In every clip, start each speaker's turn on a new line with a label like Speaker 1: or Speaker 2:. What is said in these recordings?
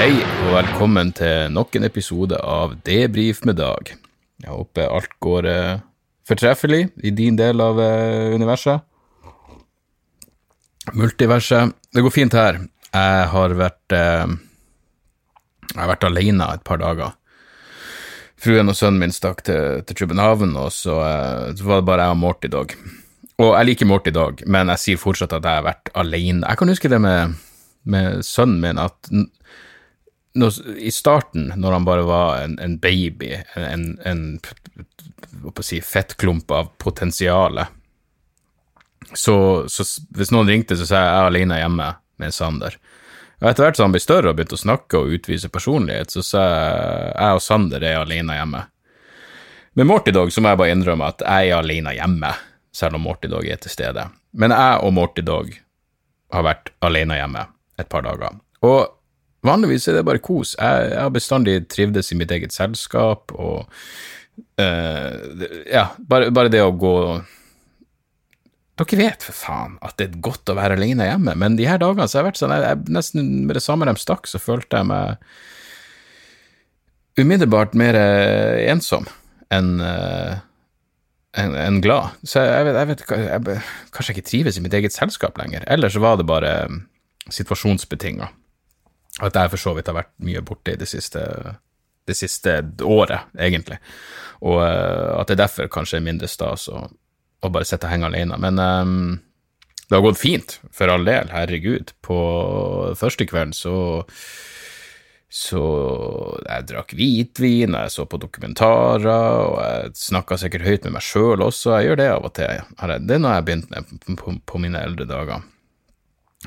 Speaker 1: Hei, og velkommen til nok en episode av Debrif med Dag. Jeg håper alt går eh, fortreffelig i din del av eh, universet. Multiverset. Det går fint her. Jeg har vært eh, Jeg har vært alene et par dager. Fruen og sønnen min stakk til, til København, og så, eh, så var det bare jeg og Morty Dog. Og jeg liker Morty Dog, men jeg sier fortsatt at jeg har vært alene. Jeg kan huske det med, med sønnen min, at når, i starten, når han bare var en, en baby, en, en si, fettklump av potensialet, så, så hvis noen ringte, så sa jeg jeg er alene hjemme med Sander. Og etter hvert som han ble større og begynte å snakke og utvise personlighet, så sa jeg jeg og Sander er alene hjemme. Med Morty Dog så må jeg bare innrømme at jeg er alene hjemme, selv om Morty Dog er til stede. Men jeg og Morty Dog har vært alene hjemme et par dager. Og vanligvis er det bare kos. Jeg, jeg har bestandig trivdes i mitt eget selskap, og uh, ja, bare, bare det å gå Dere vet for faen at det er godt å være alene hjemme, men de her dagene så har jeg vært sånn, jeg, jeg, nesten med det samme de stakk, så følte jeg meg umiddelbart mer eh, ensom enn uh, enn en glad. Så jeg, vet, jeg vet jeg, kanskje jeg ikke trives i mitt eget selskap lenger. Eller så var det bare situasjonsbetinga. At jeg for så vidt har vært mye borte i det siste, det siste året, egentlig. Og eh, at det derfor kanskje er mindre stas å, å bare sitte og henge alene. Men um, det har gått fint, for all del, herregud. På første kvelden så så jeg drakk hvitvin, jeg så på dokumentarer, og jeg snakka sikkert høyt med meg sjøl også. Jeg gjør det av og til. Det er noe jeg har begynt med på mine eldre dager.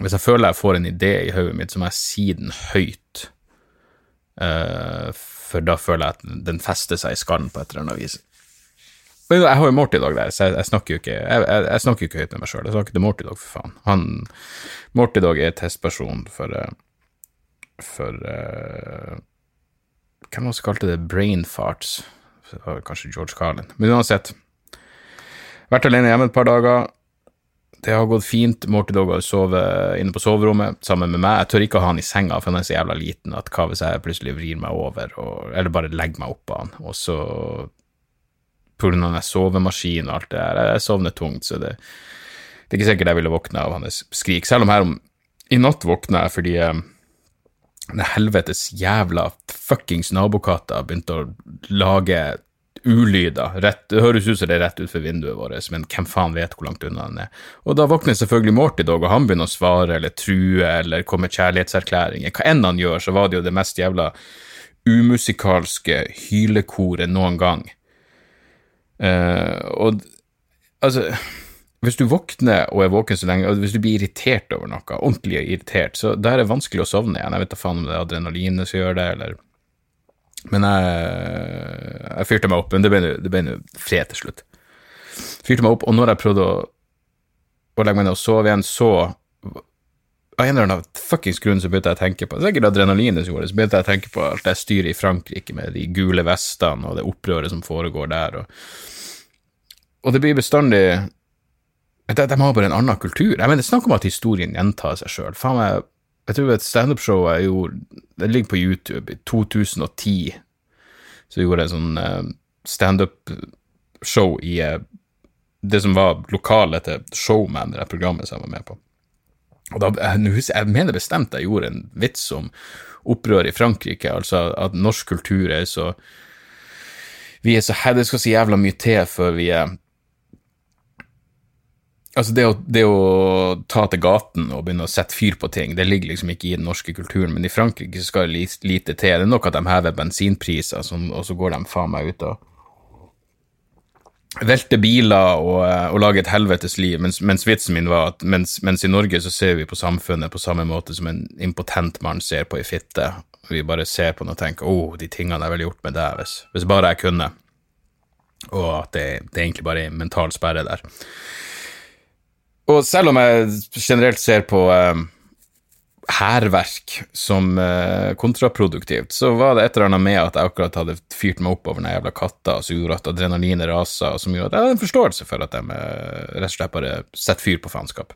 Speaker 1: Hvis jeg føler jeg får en idé i hodet mitt, så må jeg si den høyt. Uh, for da føler jeg at den fester seg i skallen på et eller annet vis. Jeg har jo Morty Dog der, så jeg, jeg snakker jo ikke jeg, jeg, snakker ikke høyt med meg sjøl. Jeg snakker til Morty Dog, for faen. Han, Morty Dog er testperson for eh, for uh, Hvem var det som kalte det brain farts? Kanskje George Carlin. Men uansett. Vært alene hjemme et par dager. Det har gått fint. Morty Dog har sovet inne på soverommet sammen med meg. Jeg tør ikke å ha han i senga, for han er så jævla liten at hva hvis jeg plutselig vrir meg over, og, eller bare legger meg oppå han, og så på grunn av den sovemaskinen og alt det der, jeg sovner tungt, så det, det er ikke sikkert jeg ville våkne av hans skrik. Selv om her om i natt våkna jeg fordi eh, den helvetes jævla fuckings nabokatta begynte å lage ulyder. Det høres ut som det er rett utenfor vinduet vårt, men hvem faen vet hvor langt unna den er. Og da våkner selvfølgelig Morty Dog, og han begynner å svare eller true eller komme med kjærlighetserklæringer. Hva enn han gjør, så var det jo det mest jævla umusikalske hylekoret noen gang. Uh, og altså hvis du våkner og er våken så lenge, og hvis du blir irritert over noe, ordentlig irritert, så da er det vanskelig å sovne igjen. Jeg vet da faen om det er adrenalinet som gjør det, eller Men jeg, jeg fyrte meg opp, men det ble, det fred til slutt. Fyrte meg opp, og når jeg prøvde å, å legge meg ned og sove igjen, så av en eller annen fuckings grunn så begynte jeg å tenke på Sikkert adrenalinet som gjorde det, så begynte jeg å tenke på alt det styret i Frankrike med de gule vestene og det opprøret som foregår der, og, og det blir bestandig de, de har bare en annen kultur. Jeg mener, Snakk om at historien gjentar seg sjøl. Faen meg, jeg tror et standup-show jeg gjorde Det ligger på YouTube i 2010. Så jeg gjorde en sånn eh, standup-show i eh, det som var lokalet til Showman, det programmet som jeg var med på. Og da, jeg, jeg mener bestemt jeg gjorde en vits om opprør i Frankrike, altså at norsk kultur er så Vi er så Det skal så jævla mye til før vi er Altså, det å, det å ta til gaten og begynne å sette fyr på ting, det ligger liksom ikke i den norske kulturen, men i Frankrike så skal det lite til. Det er nok at de hever bensinpriser, og så går de faen meg ut og velter biler og, og lager et helvetes liv, mens, mens vitsen min var at mens, mens i Norge så ser vi på samfunnet på samme måte som en impotent mann ser på ei fitte. Vi bare ser på den og tenker 'Å, oh, de tingene jeg ville gjort med deg hvis, hvis bare jeg kunne'. Og at det, det egentlig bare er en mental sperre der. Og selv om jeg generelt ser på eh, hærverk som eh, kontraproduktivt, så var det et eller annet med at jeg akkurat hadde fyrt meg opp over den jævla katta, som gjorde at adrenalinet rasa, og som gjorde at jeg hadde en forståelse for at de eh, rett og slett bare setter fyr på faenskap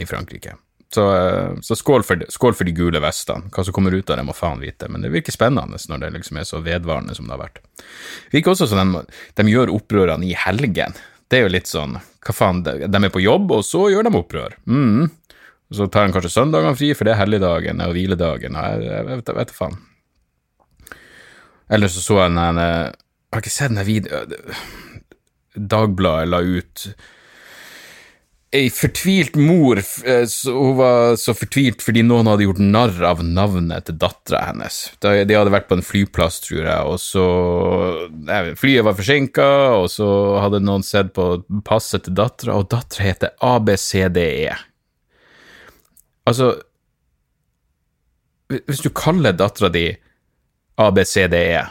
Speaker 1: i Frankrike. Så, eh, så skål, for, skål for de gule vestene. Hva som kommer ut av det, må faen vite, men det virker spennende når det liksom er så vedvarende som det har vært. Det virker også som de, de gjør opprørene i helgen. Det er jo litt sånn, hva faen, de, er på jobb, og så gjør de opprør. Mm. Og så tar de kanskje søndagene fri, for det er helligdagen og hviledagen. Jeg, Jeg, jeg, vet, jeg vet faen. Eller så så jeg den Jeg Har ikke sett den videoen Dagbladet la ut Ei fortvilt mor, eh, hun var så fortvilt fordi noen hadde gjort narr av navnet til dattera hennes. De hadde vært på en flyplass, tror jeg, og så nei, Flyet var forsinka, og så hadde noen sett på passet til dattera, og dattera heter ABCDE. Altså Hvis du kaller dattera di ABCDE,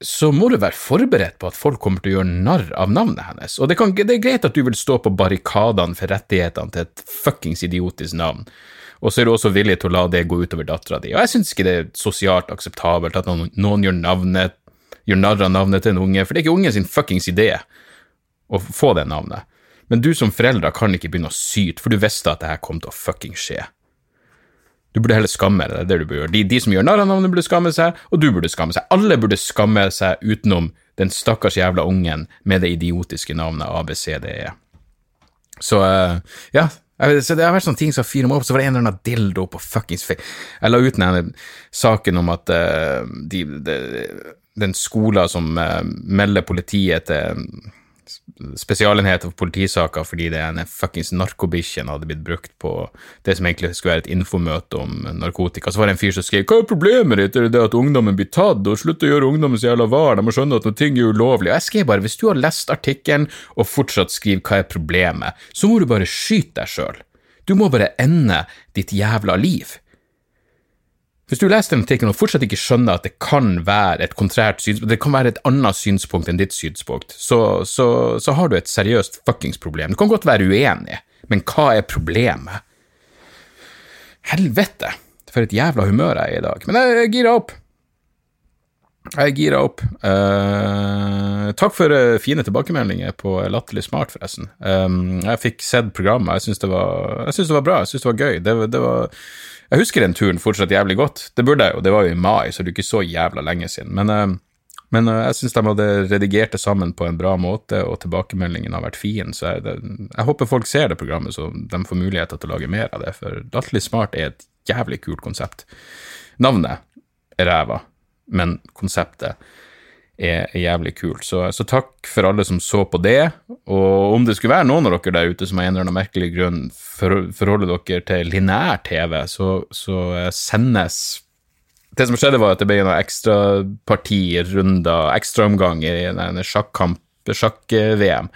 Speaker 1: så må du være forberedt på at folk kommer til å gjøre narr av navnet hennes. Og det, kan, det er greit at du vil stå på barrikadene for rettighetene til et fuckings idiotisk navn, og så er du også villig til å la det gå utover dattera di. Og jeg syns ikke det er sosialt akseptabelt at noen, noen gjør, navnet, gjør narr av navnet til en unge, for det er ikke ungen sin fuckings idé å få det navnet. Men du som forelder kan ikke begynne å syte, for du visste at det her kom til å fuckings skje. Du burde heller skamme deg, det er det du burde gjøre. De, de som gjør narr av navnet, burde skamme seg, og du burde skamme seg. Alle burde skamme seg utenom den stakkars jævla ungen med det idiotiske navnet ABCDE. Så uh, ja, så det har vært sånne ting som fyrer meg opp. Så var det en eller annen dildo på fuckings fake. Jeg la ut den saken om at uh, de, de, den skolen som uh, melder politiet til spesialenheter for politisaker fordi det ene fuckings narkobikkjen hadde blitt brukt på det som egentlig skulle være et infomøte om narkotika. Så var det en fyr som skrev 'Hva er problemet ditt? Er det det at ungdommen blir tatt?' og 'Slutt å gjøre ungdommen så jævla var', de må skjønne at noe ting er ulovlig. Og jeg skrev bare 'Hvis du har lest artikkelen og fortsatt skriver 'Hva er problemet', så må du bare skyte deg sjøl. Du må bare ende ditt jævla liv. Hvis du leser den artikkelen og fortsatt ikke skjønner at det kan være et kontrært synspunkt, det kan være et annet synspunkt enn ditt synspunkt, så, så, så har du et seriøst fuckings problem. Du kan godt være uenig, men hva er problemet? Helvete, for et jævla humør jeg er i dag. Men jeg gir gira opp. Jeg er gira opp. Uh, takk for uh, fine tilbakemeldinger på Latterlig smart, forresten. Um, jeg fikk sett programmet, jeg syns det, det var bra, jeg syns det var gøy. Det, det var, jeg husker den turen fortsatt jævlig godt. Det burde jeg jo, det var jo i mai, så det er ikke så jævla lenge siden. Men, uh, men jeg syns de hadde redigert det sammen på en bra måte, og tilbakemeldingen har vært fin. Så jeg, det, jeg håper folk ser det programmet, så de får muligheter til å lage mer av det. For Latterlig smart er et jævlig kult konsept. Navnet er ræva, men konseptet er, jævlig kult. Så, så takk for alle som så på det. Og om det skulle være noen av dere der ute som av en eller annen merkelig grunn for, forholder dere til lineær TV, så, så eh, sendes det som skjedde, var at det ble noen ekstrapartier, runder, ekstraomgang i en sjakk-VM.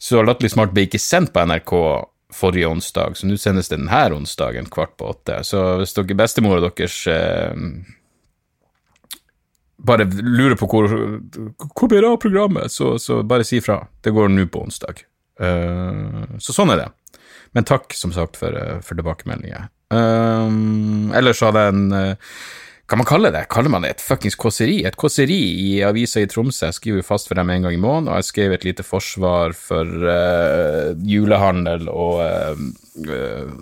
Speaker 1: Så Latterlig smart ble ikke sendt på NRK forrige onsdag, så nå sendes det denne onsdagen kvart på åtte. Så hvis dere bestemora deres eh, bare lurer på hvor, hvor blir det av programmet, så, så bare si fra. Det går nå på onsdag. Uh, så sånn er det. Men takk, som sagt, for, eh, for tilbakemeldinger. Um, ellers hadde jeg en Hva man kalle det? Kaller man det et fuckings kåseri? Et kåseri i avisa i Tromsø. Jeg skriver fast for dem en gang i måneden, og jeg skrev et lite forsvar for uh, julehandel og uh,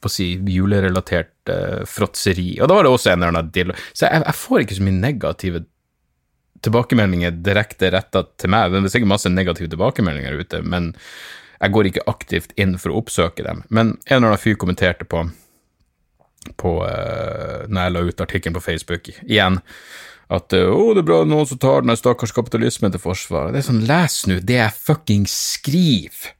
Speaker 1: på å si julerelatert uh, fråtseri. Og da var det også en eller annen deal. Så jeg, jeg får ikke så mye negative tilbakemeldinger direkte retta til meg. Det er sikkert masse negative tilbakemeldinger ute, men jeg går ikke aktivt inn for å oppsøke dem. Men en eller annen fyr kommenterte på, på uh, når jeg la ut artikkelen på Facebook igjen, at å, oh, det er bra noen som tar den stakkars kapitalismen til forsvar. Det er sånn, les nå det jeg fucking skriver.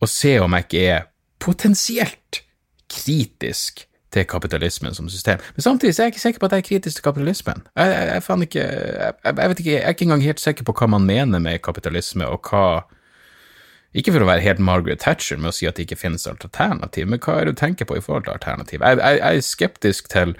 Speaker 1: og se om jeg ikke er potensielt kritisk til kapitalismen som system. Men samtidig så er jeg ikke sikker på at jeg er kritisk til kapitalismen. Jeg, jeg, jeg, ikke, jeg, vet ikke, jeg er ikke engang helt sikker på hva man mener med kapitalisme, og hva Ikke for å være helt Margaret Thatcher med å si at det ikke finnes alternativ, men hva er det du tenker på i forhold til alternativ? Jeg, er skeptisk til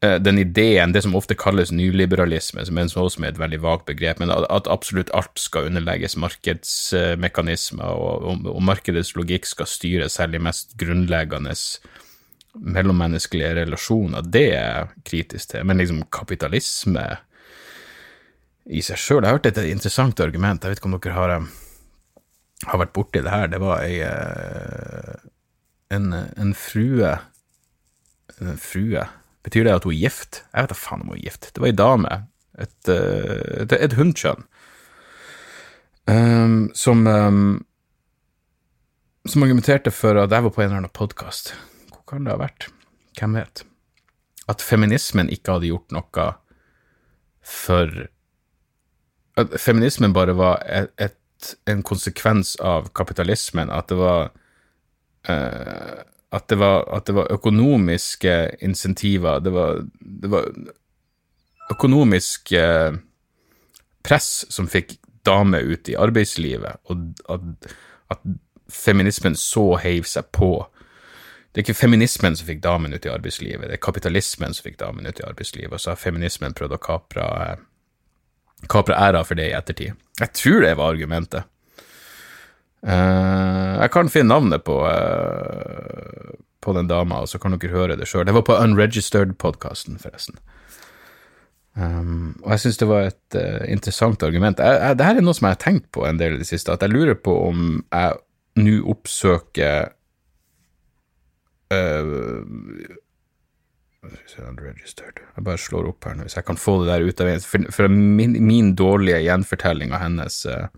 Speaker 1: den ideen, det som ofte kalles nyliberalisme, som er også et veldig vagt begrep, men at, absolutt alt skal underlegges markedsmekanismer, og, og, og markedets logikk skal styre selv de mest grunnleggende mellommenneskelige relasjoner, det er jeg kritisk til. Men liksom kapitalisme i seg sjøl Jeg har hørt et interessant argument, jeg vet ikke om dere har, eh, har vært borti det her. Det var ei eh, en, en frue En frue Betyr det at hun er gift? Jeg vet da faen om hun er gift. Det var ei dame. Et, eh, et, et hundkjønn. Um, som um, som argumenterte for at jeg var på en eller annen podkast kan det ha vært? Hvem vet? At feminismen ikke hadde gjort noe for At feminismen bare var et, et, en konsekvens av kapitalismen. At det var uh, at det, var, at det var økonomiske insentiver, det var, det var økonomisk uh, press som fikk damer ut i arbeidslivet, og at, at feminismen så heiv seg på det er ikke feminismen som fikk damen ut i arbeidslivet, det er kapitalismen som fikk damen ut i arbeidslivet, og så har feminismen prøvd å kapre, kapre æra for det i ettertid. Jeg tror det var argumentet. Uh, jeg kan finne navnet på, uh, på den dama, og så kan dere høre det sjøl. Det var på Unregistered-podkasten, forresten. Um, og jeg syns det var et uh, interessant argument. Jeg, jeg, Dette er noe som jeg har tenkt på en del i det siste, at jeg lurer på om jeg nå oppsøker Uh, jeg bare slår opp her nå, hvis jeg kan få det der ut av veien. For, for min, min, dårlige gjenfortelling av hennes uh,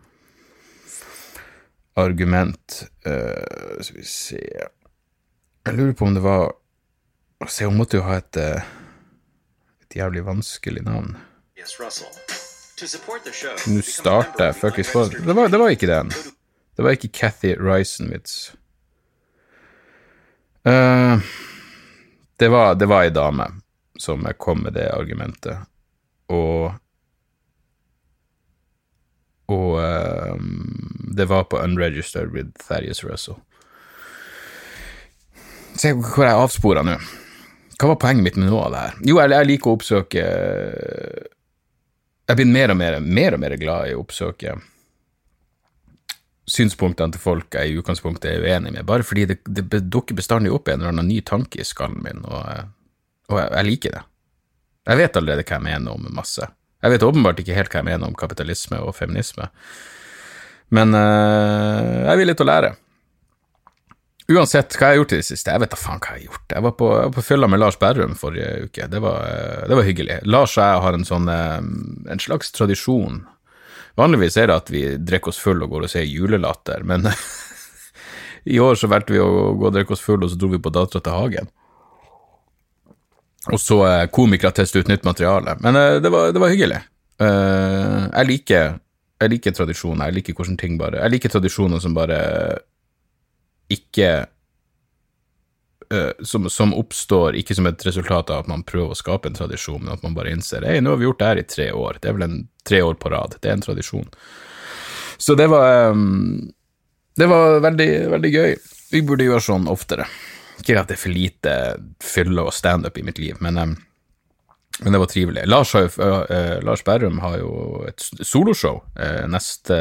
Speaker 1: argument uh, Skal vi se Jeg lurer på om det var Se, hun måtte jo ha et, et jævlig vanskelig navn. Nå starter jeg fuckings på det var, det var ikke den. Det var ikke Cathy Risenwitz. Uh, det var, det var ei dame som kom med det argumentet, og Og uh, det var på Unregistered with Thaddeus Russell. Se hvor jeg avspora nå. Hva var poenget mitt med noe av det her? Jo, jeg, jeg liker å oppsøke Jeg blir mer og mer, mer og mer glad i å oppsøke synspunktene til folk jeg i utgangspunktet er uenig med, bare fordi det, det dukker bestandig opp en eller annen ny tanke i skallen min, og, og jeg, jeg, liker det. Jeg vet allerede hva jeg mener om masse. Jeg vet åpenbart ikke helt hva jeg mener om kapitalisme og feminisme, men uh, jeg er villig til å lære. Uansett hva jeg har gjort i det siste, jeg vet da faen hva jeg har gjort. Jeg var på, på fylla med Lars Berrum forrige uke, det var, det var hyggelig. Lars og jeg har en sånn, eh, en slags tradisjon Vanligvis er det at vi drikker oss full og går og ser julelatter, men i år så valgte vi å gå og drikke oss full, og så dro vi på Dattera til Hagen. Og så eh, komikere teste ut nytt materiale. Men eh, det, var, det, var, hyggelig. Eh, jeg liker, jeg liker tradisjoner. Jeg liker hvordan ting bare Jeg liker tradisjoner som bare ikke som, som, oppstår ikke som et resultat av at man prøver å skape en tradisjon, men at man bare innser hei, nå har vi gjort det her i tre år. Det er vel en tre år på rad. Det er en tradisjon. Så det var Det var veldig, veldig gøy. Vi burde gjøre sånn oftere. Ikke at det er for lite fylle og standup i mitt liv, men, men det var trivelig. Lars, jo, uh, Lars, Berrum har jo et soloshow uh, neste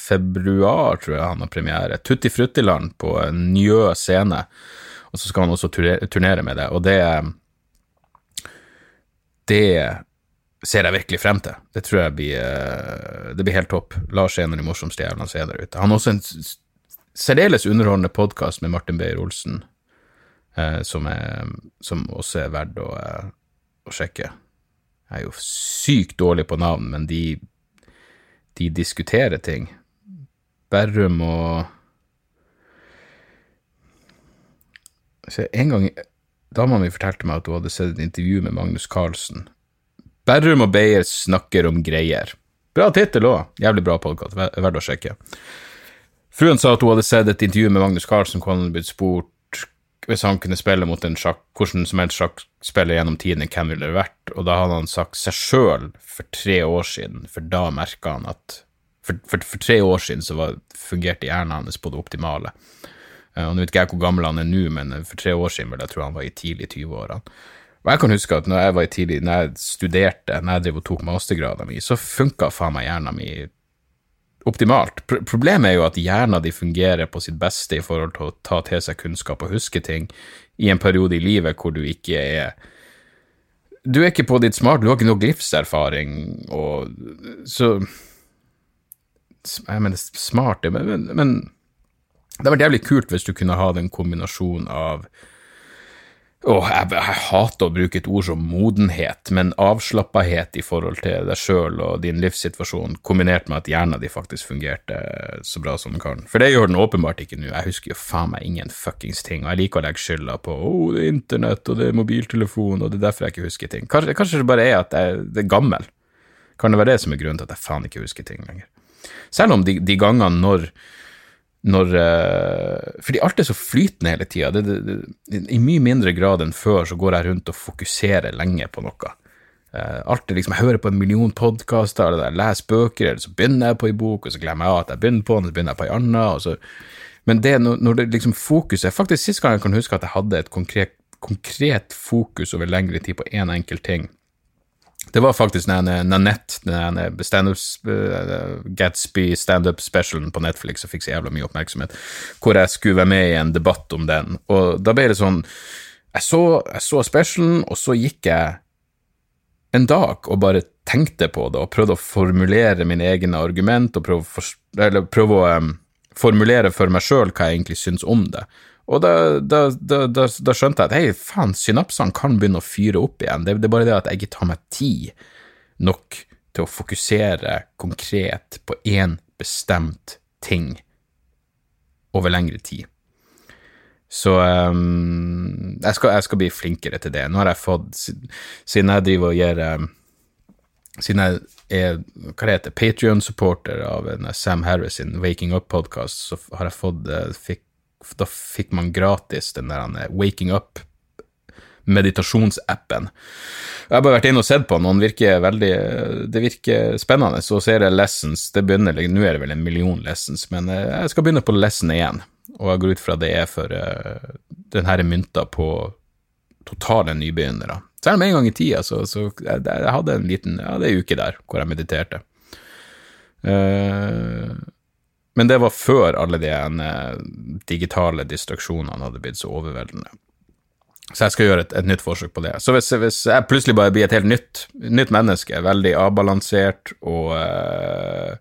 Speaker 1: februar, tror jeg han har premiere. Tutti Fruttiland på Njø scene. Og så skal han også turnere med det, og det Det ser jeg virkelig frem til. Det tror jeg blir, eh, det blir helt topp. Lars er en av de morsomste jævlene som er der ute. Han har også en særdeles underholdende podkast med Martin Beyer-Olsen, eh, som, som, også er verdt å, eh, å, sjekke. Jeg er jo sykt dårlig på navn, men de, de diskuterer ting. Berrum og En gang dama mi fortalte meg at hun hadde sett et intervju med Magnus Carlsen Berrum og Beyer snakker om greier. Bra tittel òg. Jævlig bra podkast, verdt å sjekke. Fruen sa at hun hadde sett et intervju med Magnus Carlsen hvor han hadde blitt spurt hvis han kunne spille mot en sjakk, hvordan som helst sjakkspiller gjennom tidene, hvem ville det vært? Og da hadde han sagt seg sjøl for tre år siden, for da merka han at for, for, for, tre år siden så var, fungerte hjernen hans på det optimale. Uh, og Nå vet ikke jeg hvor gammel han er nå, men for tre år siden vil jeg tro han var i tidlig 20-årene. Og jeg kan huske at når jeg var i tidlig, når jeg studerte, når jeg drev og tok mastergraden min, så funka faen meg hjernen min optimalt. Pro problemet er jo at hjernen din fungerer på sitt beste i forhold til å ta til seg kunnskap og huske ting i en periode i livet hvor du ikke er Du er ikke på ditt smart, du har ikke noe livserfaring, og så Jeg mener, smart, men, men, men det hadde vært jævlig kult hvis du kunne ha den kombinasjonen av Åh, jeg, jeg, hater å bruke et ord som modenhet, men avslappahet i forhold til deg sjøl og din livssituasjon, kombinert med at hjernen din faktisk fungerte så bra som den kan. For det gjør den åpenbart ikke nå. Jeg husker jo faen meg ingen fuckings ting, og jeg liker å legge skylda på oh, det er internett, og det er mobiltelefon, og det er derfor jeg ikke husker ting. Kanskje, kanskje det bare er at jeg det er gammel. Kan det være det som er grunnen til at jeg faen ikke husker ting lenger? Selv om de, de gangene når når uh, Fordi alt er så flytende hele tida. I mye mindre grad enn før så går jeg rundt og fokuserer lenge på noe. Uh, alt er liksom, Jeg hører på en million podkaster, eller jeg leser bøker, eller så begynner jeg på ei bok, og så glemmer jeg at jeg begynner på den, så begynner jeg på ei anna. Men det, når det liksom fokuset Faktisk sist gang jeg kan huske at jeg hadde et konkret, konkret fokus over lengre tid på én en enkelt ting, det var faktisk Nanette, den standup uh, Gatsby standup-specialen på Netflix som fikk så jævla mye oppmerksomhet, hvor jeg skulle være med i en debatt om den. Og da ble det sånn Jeg så, jeg så specialen, og så gikk jeg en dag og bare tenkte på det og prøvde å formulere mine egne argument og prøve, for, prøve å um, formulere for meg sjøl hva jeg egentlig syns om det. Og da, da, da, da, skjønte jeg at hei, faen, synapsene kan begynne å fyre opp igjen. Det, det, er bare det at jeg ikke tar meg tid nok til å fokusere konkret på én bestemt ting over lengre tid. Så um, jeg, skal, jeg, skal, bli flinkere til det. Nå har jeg fått, siden jeg driver og gir um, Siden jeg er hva det heter, Patrion-supporter av en Sam Harris Waking Up-podkast, så har jeg fått, uh, fikk da fikk man gratis den der eh, Waking Up meditasjonsappen. Jeg har bare vært inne og sett på den, og den virker veldig Det virker spennende. Så ser jeg lessons, det begynner Nå er det vel en million lessons, men eh, jeg skal begynne på lesson igjen. Og jeg går ut fra det er for uh, den her er mynta på totale nybegynnere. Selv om en gang i tida så, så jeg, jeg hadde en liten ja, det er en uke der hvor jeg mediterte. Uh, men det var før alle de uh, digitale distraksjonene hadde blitt så overveldende. Så jeg skal gjøre et, et nytt forsøk på det. Så hvis, hvis, jeg plutselig bare blir et helt nytt, nytt menneske, veldig avbalansert og uh,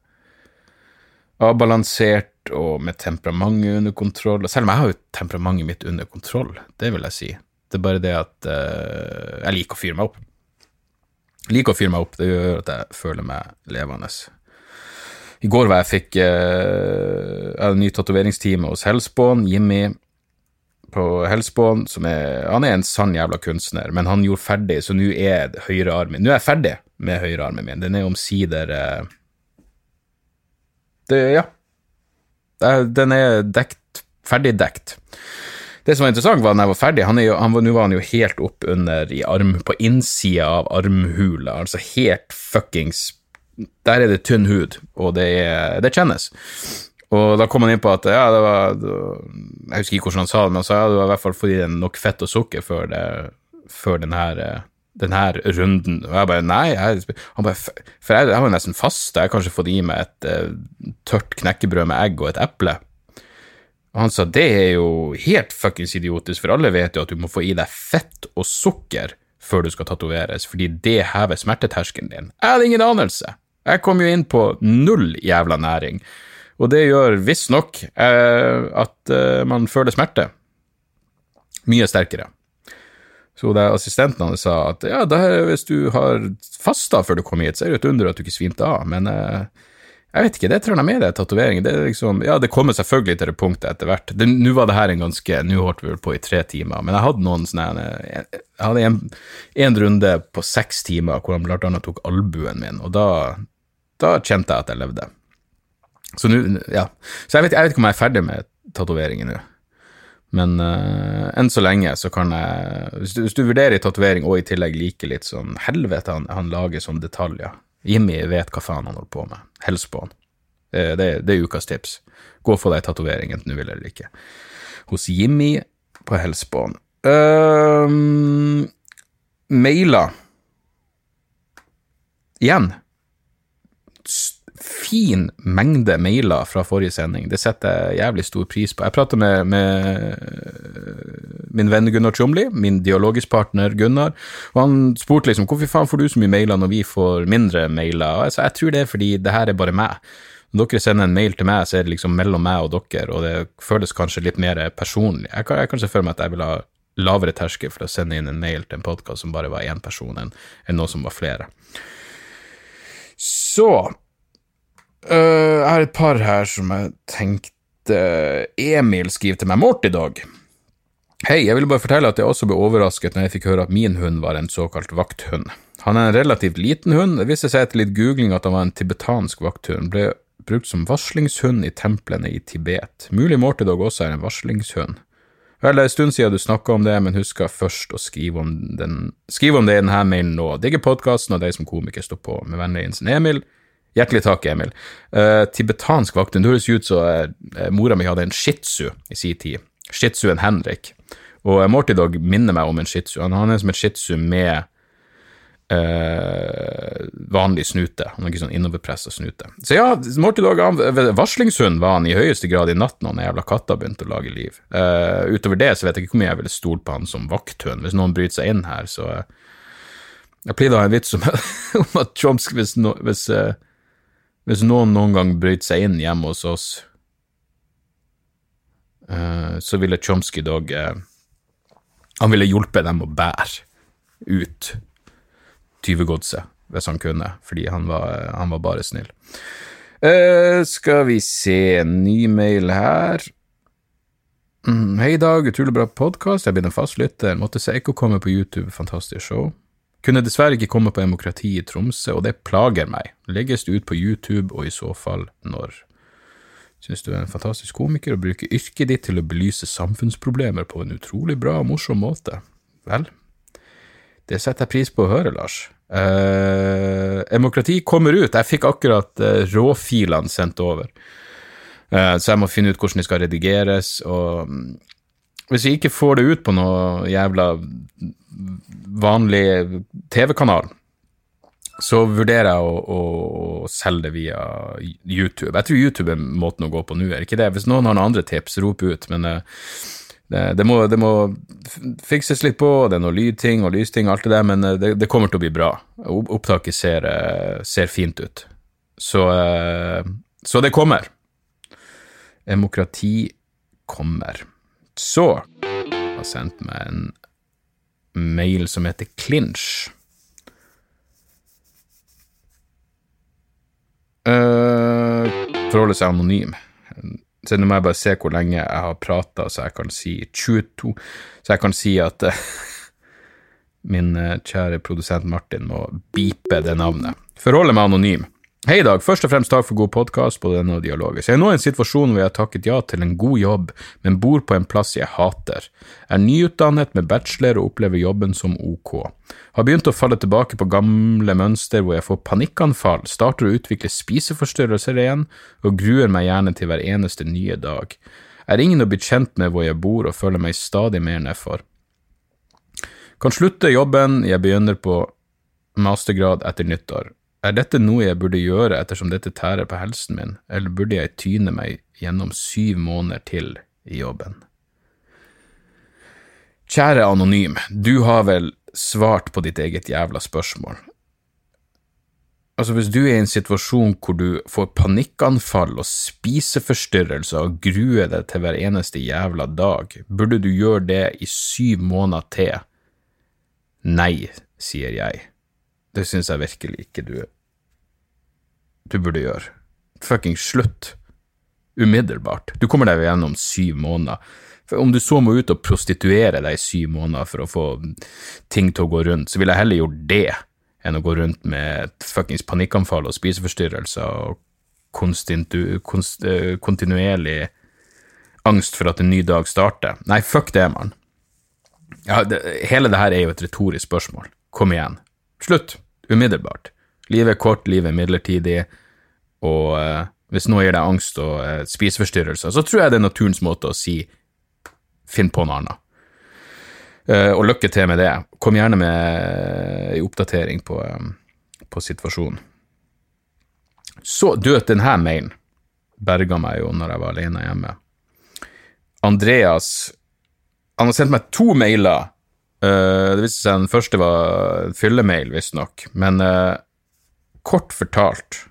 Speaker 1: Avbalansert og med temperamentet under kontroll Selv om jeg har jo temperamentet mitt under kontroll, det vil jeg si. Det er bare det at uh, jeg liker å fyre meg opp. Liker å fyre meg opp, det gjør at jeg føler meg levende. I går var jeg fikk uh, en ny tatoveringstime hos Hellspawn, Jimmy på Hellspawn, som er Han er en sann jævla kunstner, men han gjorde ferdig, så nå er høyrearmen Nå er jeg ferdig med høyrearmen min. Den er omsider uh, Det, ja. Den er dekt, ferdigdekt. Det som var interessant, var da jeg var ferdig, han, han var, nå var han jo helt opp i arm, på innsida av armhula, altså helt fuckings der er det tynn hud, og det, er, det kjennes. Og da kom han inn på at ja, det var Jeg husker ikke hvordan han sa det, men han sa ja, det var i hvert fall fordi det er nok fett og sukker før, det, før den her runden. Og jeg bare nei, jeg, han bare, for jeg, jeg var nesten fast. Jeg har kanskje fått i meg et uh, tørt knekkebrød med egg og et eple. Og han sa det er jo helt fuckings idiotisk, for alle vet jo at du må få i deg fett og sukker før du skal tatoveres, fordi det hever smerteterskelen din. Jeg hadde ingen anelse. Jeg kom jo inn på null jævla næring, og det gjør visstnok eh, at eh, man føler smerte mye sterkere. Så det assistenten hans sa at ja, er, hvis du har fasta før du kom hit, så er det et under at du ikke svimte av, men eh, jeg vet ikke, det tror jeg med det, tatovering. Det liksom, ja, det kommer selvfølgelig til det punktet etter hvert. Nå var det her en ganske Nå holdt vi vel på i tre timer, men jeg hadde noen sånne Jeg hadde en, en runde på seks timer hvor han blant annet tok albuen min, og da, da kjente jeg at jeg levde. Så nå, ja. Så jeg vet, jeg vet ikke om jeg er ferdig med tatoveringer nå. Men uh, enn så lenge så kan jeg Hvis du, hvis du vurderer tatovering og i tillegg liker litt sånn Helvete, han, han lager sånne detaljer. Jimmy vet hva faen han holder på med. Hils på han. Det, det, det, er ukas tips. Gå og få deg tatovering, enten du vil eller ikke. Hos Jimmy på hils på. Uh, mailer. Igjen fin mengde mailer fra forrige sending. Det setter jeg jævlig stor pris på. Jeg prata med, med, min venn Gunnar Tjomli, min dialogisk partner Gunnar, og han spurte liksom hvorfor faen får du så mye mailer når vi får mindre mailer. Og jeg sa jeg tror det er fordi det her er bare meg. Når dere sender en mail til meg, så er det liksom mellom meg og dere, og det føles kanskje litt mer personlig. Jeg kan, jeg kan se for meg at jeg vil ha lavere terskel for å sende inn en mail til en podkast som bare var én person, enn, enn noe som var flere. Så Uh, jeg har et par her som jeg tenkte Emil skriver til meg. Mort i dag. Hei, jeg ville bare fortelle at jeg også ble overrasket når jeg fikk høre at min hund var en såkalt vakthund. Han er en relativt liten hund. Det viste seg etter litt googling at han var en tibetansk vakthund. Ble brukt som varslingshund i templene i Tibet. Mulig Mortidog også er en varslingshund. Vel, det er en stund siden du snakka om det, men husk først å skrive om, den, skrive om det i denne mailen nå. Digger podkasten og deg som komiker står på. Med vennlig hilsen Emil. Hjertelig takk, Emil. Uh, tibetansk vakthund. Det høres ut som uh, mora mi hadde en shih tzu i sin tid. Shih tzuen Henrik. Og Morty Dog minner meg om en shih tzu. Han, han er som et shih tzu med uh, vanlig snute. noe sånn innoverpressa snute. Så ja, Morty Dog, varslingshund var han i høyeste grad i natt når den jævla katta begynte å lage liv. Eh, utover det så vet jeg ikke hvor mye jeg ville stolt på han som vakthund. Hvis noen bryter seg inn her, så Jeg pleide å ha en vits om, om at Tromsk, hvis, no, hvis hvis noen noen gang bryter seg inn hjemme hos oss, uh, så ville Chomsky Dog uh, Han ville hjulpet dem å bære ut tyvegodset, hvis han kunne, fordi han var, han var bare snill. Uh, skal vi se, ny mail her. Mm, hei, Dag, utrolig bra podkast. Jeg blitt en fast lytter. Måtte se Ekko komme på YouTube, fantastisk show. Kunne dessverre ikke komme på Demokrati i Tromsø, og det plager meg. Legges det ut på YouTube, og i så fall når? Synes du er en fantastisk komiker og bruker yrket ditt til å belyse samfunnsproblemer på en utrolig bra og morsom måte. Vel, det setter jeg pris på å høre, Lars. Eh, demokrati kommer ut. Jeg fikk akkurat eh, råfilene sendt over, eh, så jeg må finne ut hvordan de skal redigeres. og mm, hvis vi ikke får det ut på noe jævla vanlig TV-kanal, så vurderer jeg å, å, selge det via YouTube. Jeg tror YouTube er måten å gå på nå, er ikke det? Hvis noen har noen andre tips, rop ut. Men uh, det, det, må, det, må, fikses litt på, det er noe lydting og lysting og alt det der, men uh, det, det, kommer til å bli bra. Opptaket ser, uh, ser fint ut. Så, så det kommer. Demokrati kommer. Så jeg har sendt meg en mail som heter Clinch. Uh, forholder seg anonym. Så nå må jeg bare se hvor lenge jeg har prata, så jeg kan si 22 Så jeg kan si at uh, min uh, kjære produsent Martin må beepe det navnet. Forholdet meg anonym. Hei, Dag. Først og fremst takk for god podkast på denne dialogisk. Jeg er nå i en situasjon hvor jeg har takket ja til en god jobb, men bor på en plass jeg hater. Jeg er nyutdannet med bachelor og opplever jobben som ok. Har begynt å falle tilbake på gamle mønster hvor jeg får panikkanfall, starter å utvikle spiseforstyrrelser igjen, og gruer meg gjerne til hver eneste nye dag. Jeg er ingen å bli kjent med hvor jeg bor, og føler meg stadig mer nedfor. Kan slutte jobben jeg begynner på mastergrad etter nyttår. Er dette noe jeg burde gjøre ettersom dette tærer på helsen min, eller burde jeg tyne meg gjennom syv måneder til i jobben? Kjære anonym, du har vel svart på ditt eget jævla spørsmål. Altså, hvis du er i en situasjon hvor du får panikkanfall og spiseforstyrrelser og gruer deg til hver eneste jævla dag, burde du gjøre det i syv måneder til? Nei, sier jeg. Det syns jeg virkelig ikke du du burde gjøre. Fucking slutt. Umiddelbart. Du kommer deg gjennom syv måneder. For om du så må ut og prostituere deg i syv måneder for å få ting til å gå rundt, så ville jeg heller gjort det enn å gå rundt med fuckings panikkanfall og spiseforstyrrelser og konst, eh, kontinuerlig angst for at en ny dag starter. Nei, fuck det, mann. Ja, hele det her er jo et retorisk spørsmål. Kom igjen. Slutt. Umiddelbart. Livet er kort, livet er midlertidig, og eh, hvis noe gir deg angst og eh, spiseforstyrrelser, så tror jeg det er naturens måte å si finn på noe annet. Eh, og lykke til med det. Kom gjerne med en oppdatering på, eh, på situasjonen. Så, du vet, denne mailen berga meg jo når jeg var alene hjemme. Andreas Han har sendt meg to mailer. Uh, det viste seg den første var fyllemail, visstnok. Men uh, kort fortalt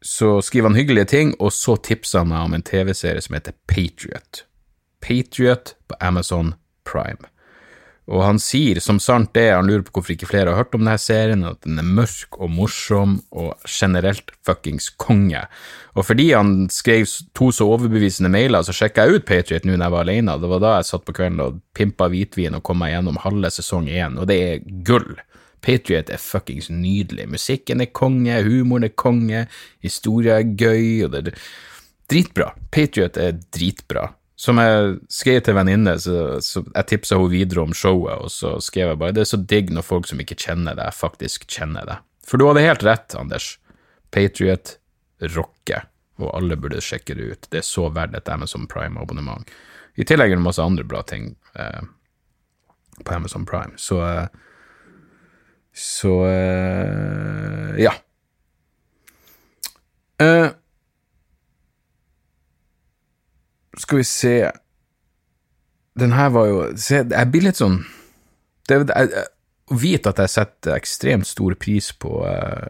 Speaker 1: så skriver han hyggelige ting, og så tipser han meg om en TV-serie som heter Patriot. Patriot på Amazon Prime. Og han sier, som sant er, han lurer på hvorfor ikke flere har hørt om denne serien, at den er mørk og morsom og generelt fuckings konge. Og fordi han skrev to så overbevisende mailer, så sjekka jeg ut Patriot nå når jeg var alene. Det var da jeg satt på kvelden og pimpa hvitvin og kom meg gjennom halve sesong én, og det er gull. Patriot er fuckings nydelig. Musikken er konge, humoren er konge, historia er gøy, og det er dritbra. Patriot er dritbra som jeg skrev til venninne, så, så jeg tipsa henne videre om showet, og så skrev jeg bare det er så digg når folk som ikke kjenner deg, faktisk kjenner deg. For du hadde helt rett, Anders. Patriot rocker, og alle burde sjekke det ut. Det er så verdt et Amazon Prime-abonnement. I tillegg er det masse andre bra ting eh, på Amazon Prime, så eh, Så eh, ja. Uh, Skal vi se Den her var jo se, Jeg blir litt sånn det, jeg, Å vite at jeg setter ekstremt stor pris på uh,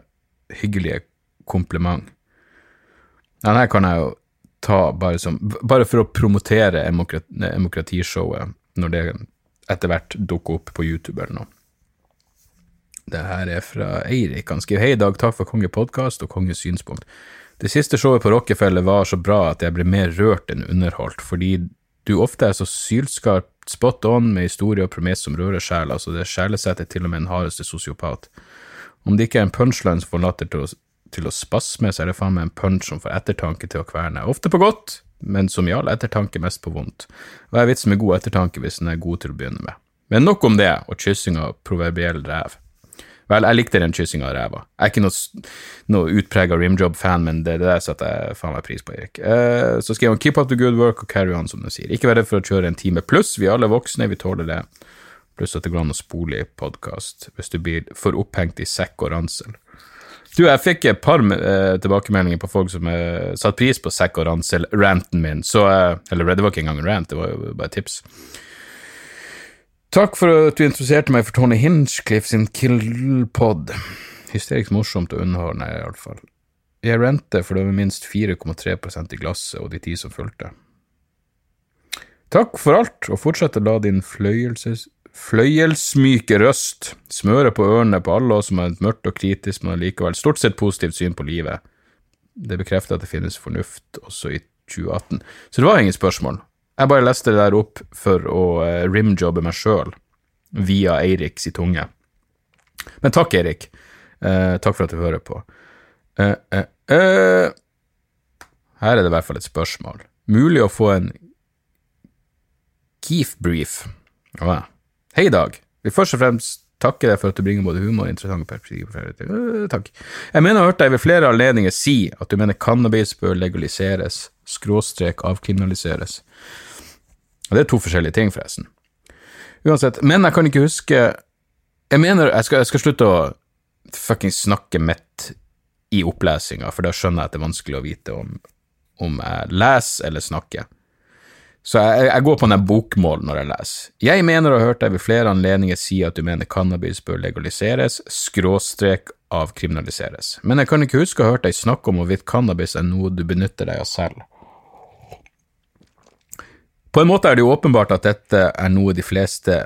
Speaker 1: hyggelige kompliment. Den her kan jeg jo ta bare som Bare for å promotere demokratishowet, når det etter hvert dukker opp på YouTube eller noe. Det her er fra Eirik. Han skriver Hei, Dag. Takk for kongepodkast og konges synspunkt. Det siste showet på Rockefeller var så bra at jeg ble mer rørt enn underholdt, fordi du ofte er så sylskarpt spot on med historie og premiss som rører sjela, så det sjelesetter til og med en hardeste sosiopat. Om det ikke er en punchline som får latter til å, til å spasme, så er det faen meg en punch som får ettertanke til å kverne. Ofte på godt, men som i all ettertanke mest på vondt. Hva er vitsen med god ettertanke hvis den er god til å begynne med? Men nok om det, og kyssing av proverbiell ræv. Vel, jeg likte den kyssinga av ræva. Jeg er ikke noe, noe utprega rimjob-fan, men det, det der setter jeg faen meg pris på, Erik. Uh, så skriver han 'keep up the good work' og 'carry on', som du sier. Ikke vær redd for å kjøre en time pluss, vi er alle voksne, vi tåler det. Pluss at det går an å spole i podkast hvis du blir for opphengt i sekk og ransel. Du, jeg fikk et par uh, tilbakemeldinger på folk som uh, satte pris på sekk og ransel-ranten min, så uh, Eller det var ikke engang en rant, det var jo bare tips. Takk for at du interesserte meg for Tony Hinchcliffe sin Killpod. Hysterisk morsomt og underholdende, iallfall. Jeg rente for det var minst 4,3% i glasset og de ti som fulgte. Takk for alt, og fortsett å la din fløyelses fløyelsmyke røst smøre på ørene på alle oss som har et mørkt og kritisk, men likevel stort sett positivt syn på livet. Det bekrefter at det finnes fornuft også i 2018. Så det var ingen spørsmål. Jeg bare leste det der opp for å uh, rimjobbe meg sjøl via Eirik si tunge. Men takk, Eirik. Eh, takk for at du hører på. Uh, her er det i hvert fall et spørsmål. Mulig å få en Keef brief. Oh, Hei, Dag. Vi først og fremst takke deg for at du bringer både humor og interessante perspektiver. Uh, takk. Jeg mener jeg har hørt deg ved flere anledninger si at du mener cannabis bør legaliseres, skråstrek avkriminaliseres. Og det er to forskjellige ting, forresten. Uansett, men jeg kan ikke huske Jeg mener jeg skal, jeg skal slutte å fuckings snakke midt i opplesinga, for da skjønner jeg at det er vanskelig å vite om, om jeg leser eller snakker. Så jeg, jeg går på den bokmål når jeg leser. Jeg mener å ha hørt deg ved flere anledninger si at du mener cannabis bør legaliseres, skråstrek avkriminaliseres, men jeg kan ikke huske å ha hørt deg snakke om hvorvidt cannabis er noe du benytter deg av selv. På en måte er det jo åpenbart at dette er noe de fleste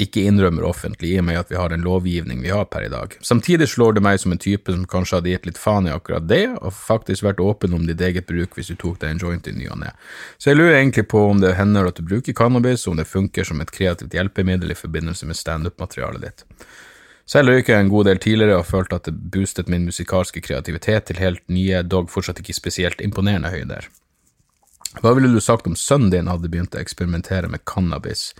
Speaker 1: ikke innrømmer offentlig, i og med at vi har den lovgivning vi har per i dag. Samtidig slår det meg som en type som kanskje hadde gitt litt faen i akkurat det, og faktisk vært åpen om ditt eget bruk hvis du tok deg en joint i ny og ne. Så jeg lurer egentlig på om det hender at du bruker cannabis, og om det funker som et kreativt hjelpemiddel i forbindelse med standup-materialet ditt. Selv røyka jeg en god del tidligere og følte at det boostet min musikalske kreativitet til helt nye, dog fortsatt ikke spesielt imponerende høyder. Hva ville du sagt om sønnen din hadde begynt å eksperimentere med cannabis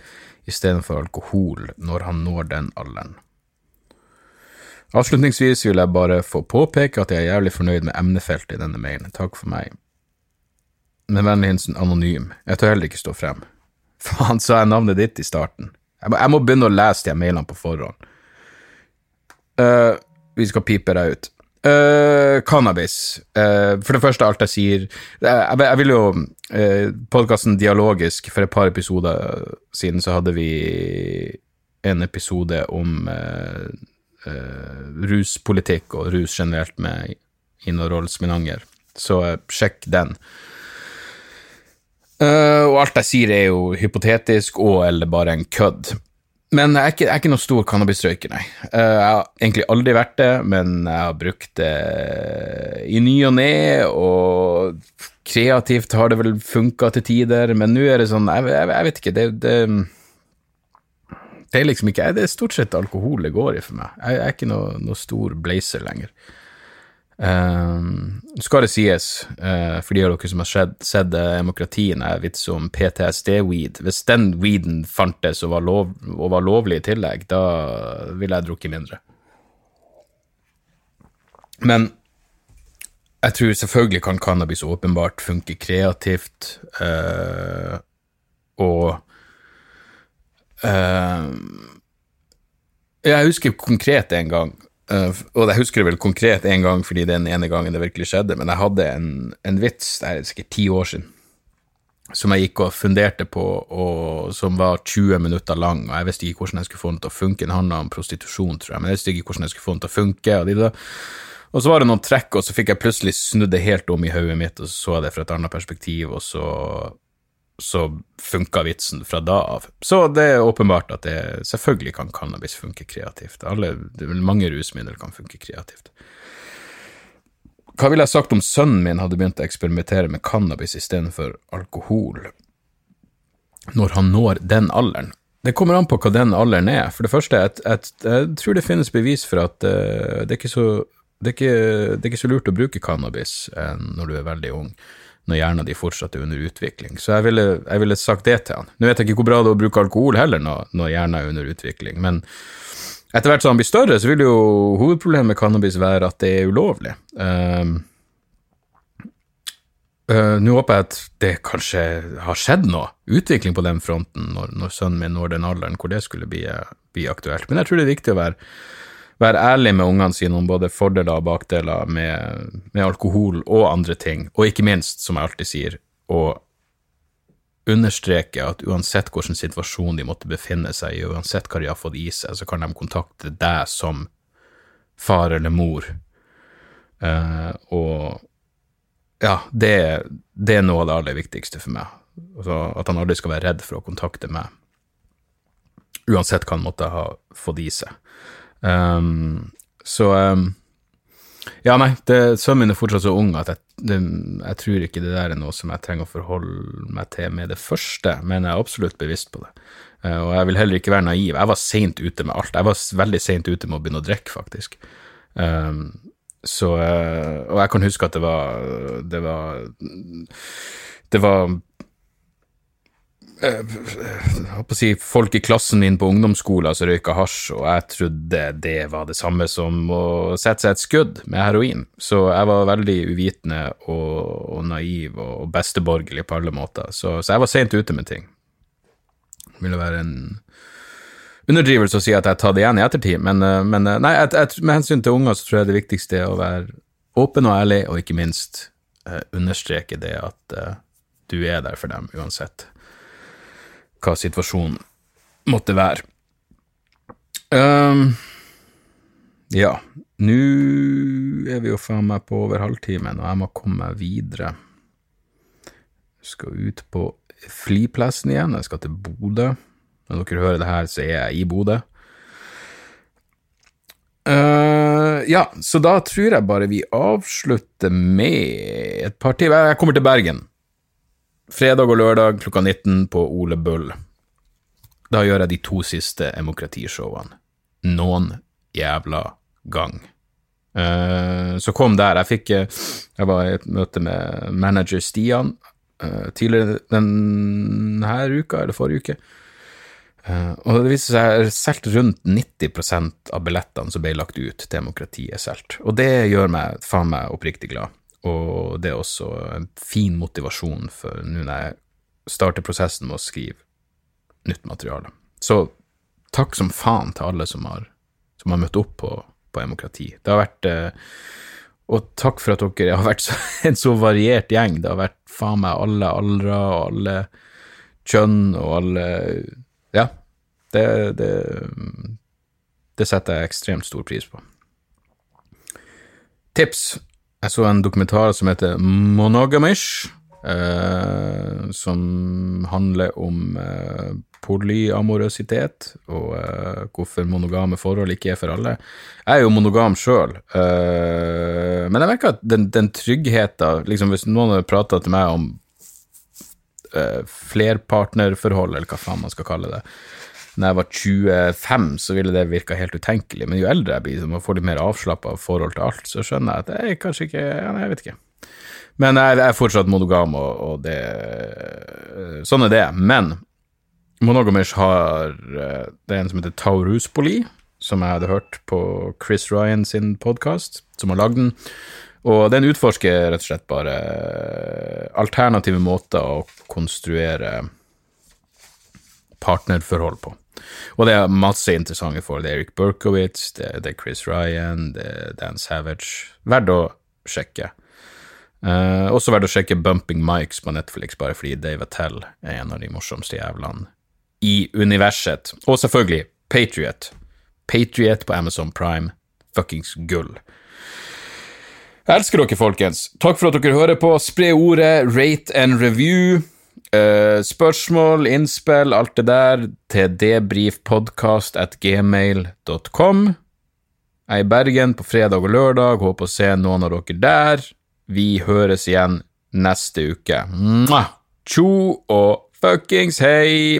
Speaker 1: istedenfor alkohol når han når den alderen? Avslutningsvis vil jeg bare få påpeke at jeg er jævlig fornøyd med emnefeltet i denne mailen. Takk for meg. Med vennlig hilsen Anonym. Jeg tør heller ikke stå frem. Faen, sa jeg navnet ditt i starten? Jeg må, jeg må begynne å lese de mailene på forhånd. Uh, vi skal pipe deg ut. Uh, cannabis. Uh, for det første, alt jeg sier Jeg, jeg vil jo uh, Podkasten Dialogisk, for et par episoder siden så hadde vi en episode om ruspolitikk og rus generelt med Ina Rolls Minanger, så sjekk den. og alt jeg sier er jo hypotetisk og eller bare en kødd. Men jeg er ikke, jeg er ikke noe stor cannabisrøyker, nei. Eh, jeg har egentlig aldri vært det, men jeg har brukt det i ny og ne, og kreativt har det vel funka til tider, men nå er det sånn, jeg, jeg, jeg vet ikke, det, det, det er liksom ikke Det er stort sett alkohol det går i for meg. Jeg er ikke noe, noe stor blazer lenger. Uh, skal det sies, uh, for de av dere som har sett, sett demokratien, er vits om PTSD-weed. Hvis den weeden fantes og var, lov, og var lovlig i tillegg, da ville jeg drukket mindre. Men jeg tror selvfølgelig kan cannabis åpenbart funke kreativt, uh, og Jeg husker konkret en gang og jeg husker det vel konkret en gang fordi den ene gangen det virkelig skjedde, men jeg hadde en, en vits, det er sikkert ti år siden, som jeg gikk og funderte på, og som var 20 minutter lang, og jeg visste ikke hvordan jeg skulle få den til å funke. Den handla om prostitusjon, tror jeg, men jeg visste ikke hvordan jeg skulle få den til å funke. Og, de og så var det noen trekk, og så fikk jeg plutselig snudd det helt om i hodet mitt, og så så jeg det fra et annet perspektiv, og så så funka vitsen fra da av. Så det er åpenbart at det selvfølgelig kan cannabis funke kreativt. Alle, mange rusmidler kan funke kreativt. Hva ville jeg sagt om sønnen min hadde begynt å eksperimentere med cannabis istedenfor alkohol, når han når den alderen? Det kommer an på hva den alderen er. For det første, jeg, jeg, jeg tror det finnes bevis for at uh, det, er så, det, er ikke, det, er ikke så, lurt å bruke cannabis uh, når du er veldig ung når hjernen din fortsatt er under utvikling. Så jeg ville, jeg ville, sagt det til han. Nå vet jeg ikke hvor bra det er å bruke alkohol heller når, når hjernen er under utvikling, men etter hvert som han blir større, så vil jo hovedproblemet med cannabis være at det er ulovlig. Um, uh, Nå håper jeg at det kanskje har skjedd noe, utvikling på den fronten, når, når sønnen min når den alderen hvor det skulle bli, bli aktuelt. Men jeg tror det er viktig å være være ærlig med ungene sine om både fordeler og bakdeler med, med, alkohol og andre ting, og ikke minst, som jeg alltid sier, å understreke at uansett hvilken situasjon de måtte befinne seg i, uansett hva de har fått i seg, så kan de kontakte deg som far eller mor. Uh, og ja, det, det, er noe av det aller viktigste for meg. Altså, at han aldri skal være redd for å kontakte meg, uansett hva han måtte ha fått i seg. Um, så um, Ja, nei, det, sønnen min er fortsatt så ung at jeg, det, jeg, tror ikke det der er noe som jeg trenger å forholde meg til med det første, men jeg er absolutt bevisst på det. Uh, og jeg vil heller ikke være naiv. Jeg var seint ute med alt. Jeg var veldig seint ute med å begynne å drikke, faktisk. Um, så uh, Og jeg kan huske at det var Det var Det var si, folk i klassen min på ungdomsskolen som røyka hasj, og jeg trodde det var det samme som å sette seg et skudd med heroin. Så jeg var veldig uvitende og, og naiv og besteborgerlig på alle måter. Så, så jeg var seint ute med ting. Det ville være en underdrivelse å si at jeg tar det igjen i ettertid, men, eh, men eh, nei, jeg, jeg, med hensyn til unger så tror jeg det viktigste er å være åpen og ærlig, og ikke minst understreke det at uh, du er der for dem uansett hva situasjonen måtte være. Um, ja, nå er vi jo faen meg på over halvtimen, og jeg må komme meg videre. Jeg skal ut på flyplassen igjen, jeg skal til Bodø. Når dere hører det her, så er jeg i Bodø. Uh, ja, så da tror jeg bare vi avslutter med et par til. Jeg kommer til Bergen fredag og lørdag klokka 19 på Ole Bull. Da gjør jeg de to siste demokratishowene. Noen jævla gang. Eh, så kom der. Jeg fikk eh, Jeg var i et møte med manager Stian eh, tidligere denne uka, eller forrige uke. Og det viste seg solgt rundt 90% av billettene som ble lagt ut, til demokratiet solgt. Og det gjør meg faen meg oppriktig glad. Og det er også en fin motivasjon for nå når jeg starter prosessen med å skrive nytt materiale. Så takk som faen til alle som har, som har møtt opp på, på demokrati. Det har vært uh, Og takk for at dere har vært så, en så variert gjeng. Det har vært faen meg alle aldre og alle kjønn og alle ja, det, det, det setter jeg ekstremt stor pris på. Tips. Jeg så en dokumentar som heter Monogamish, eh, som handler om eh, polyamorøsitet og eh, hvorfor monogame forhold ikke er for alle. Jeg er jo monogam sjøl, eh, men jeg merker at den, den tryggheten liksom Hvis noen hadde prata til meg om uh, flerpartnerforhold, eller hva faen man skal kalle det. Når jeg var 25, så ville det virka helt utenkelig, men jo eldre jeg blir, og får litt mer avslappa forhold til alt, så skjønner jeg at det er kanskje ikke ja, Jeg vet ikke. Men jeg, er fortsatt monogam, og, og det Sånn er det. Men Monogamish har eh, Det er en som heter Tauruspoli, som jeg hadde hørt på Chris Ryan sin podkast, som har lagd den. Og den utforsker rett og slett bare alternative måter å konstruere partnerforhold på. Og det er masse interessante folk. Det er Eric Berkowitz, det, er Chris Ryan, det er Dan Savage. Verdt å sjekke. Uh, også verdt å sjekke Bumping Mikes på Netflix, bare fordi Dave Attell er en av de morsomste jævlene i universet. Og selvfølgelig Patriot. Patriot på Amazon Prime. Fuckings gull. Jeg elsker dere, folkens. Takk for at dere hører på. Spre ordet, rate and review. Uh, spørsmål, innspill, alt det der til debrifpodkast at gmail.com. Jeg er i Bergen på fredag og lørdag. Håper å se noen av dere der. Vi høres igjen neste uke. Mwah! Tjo og fuckings hei!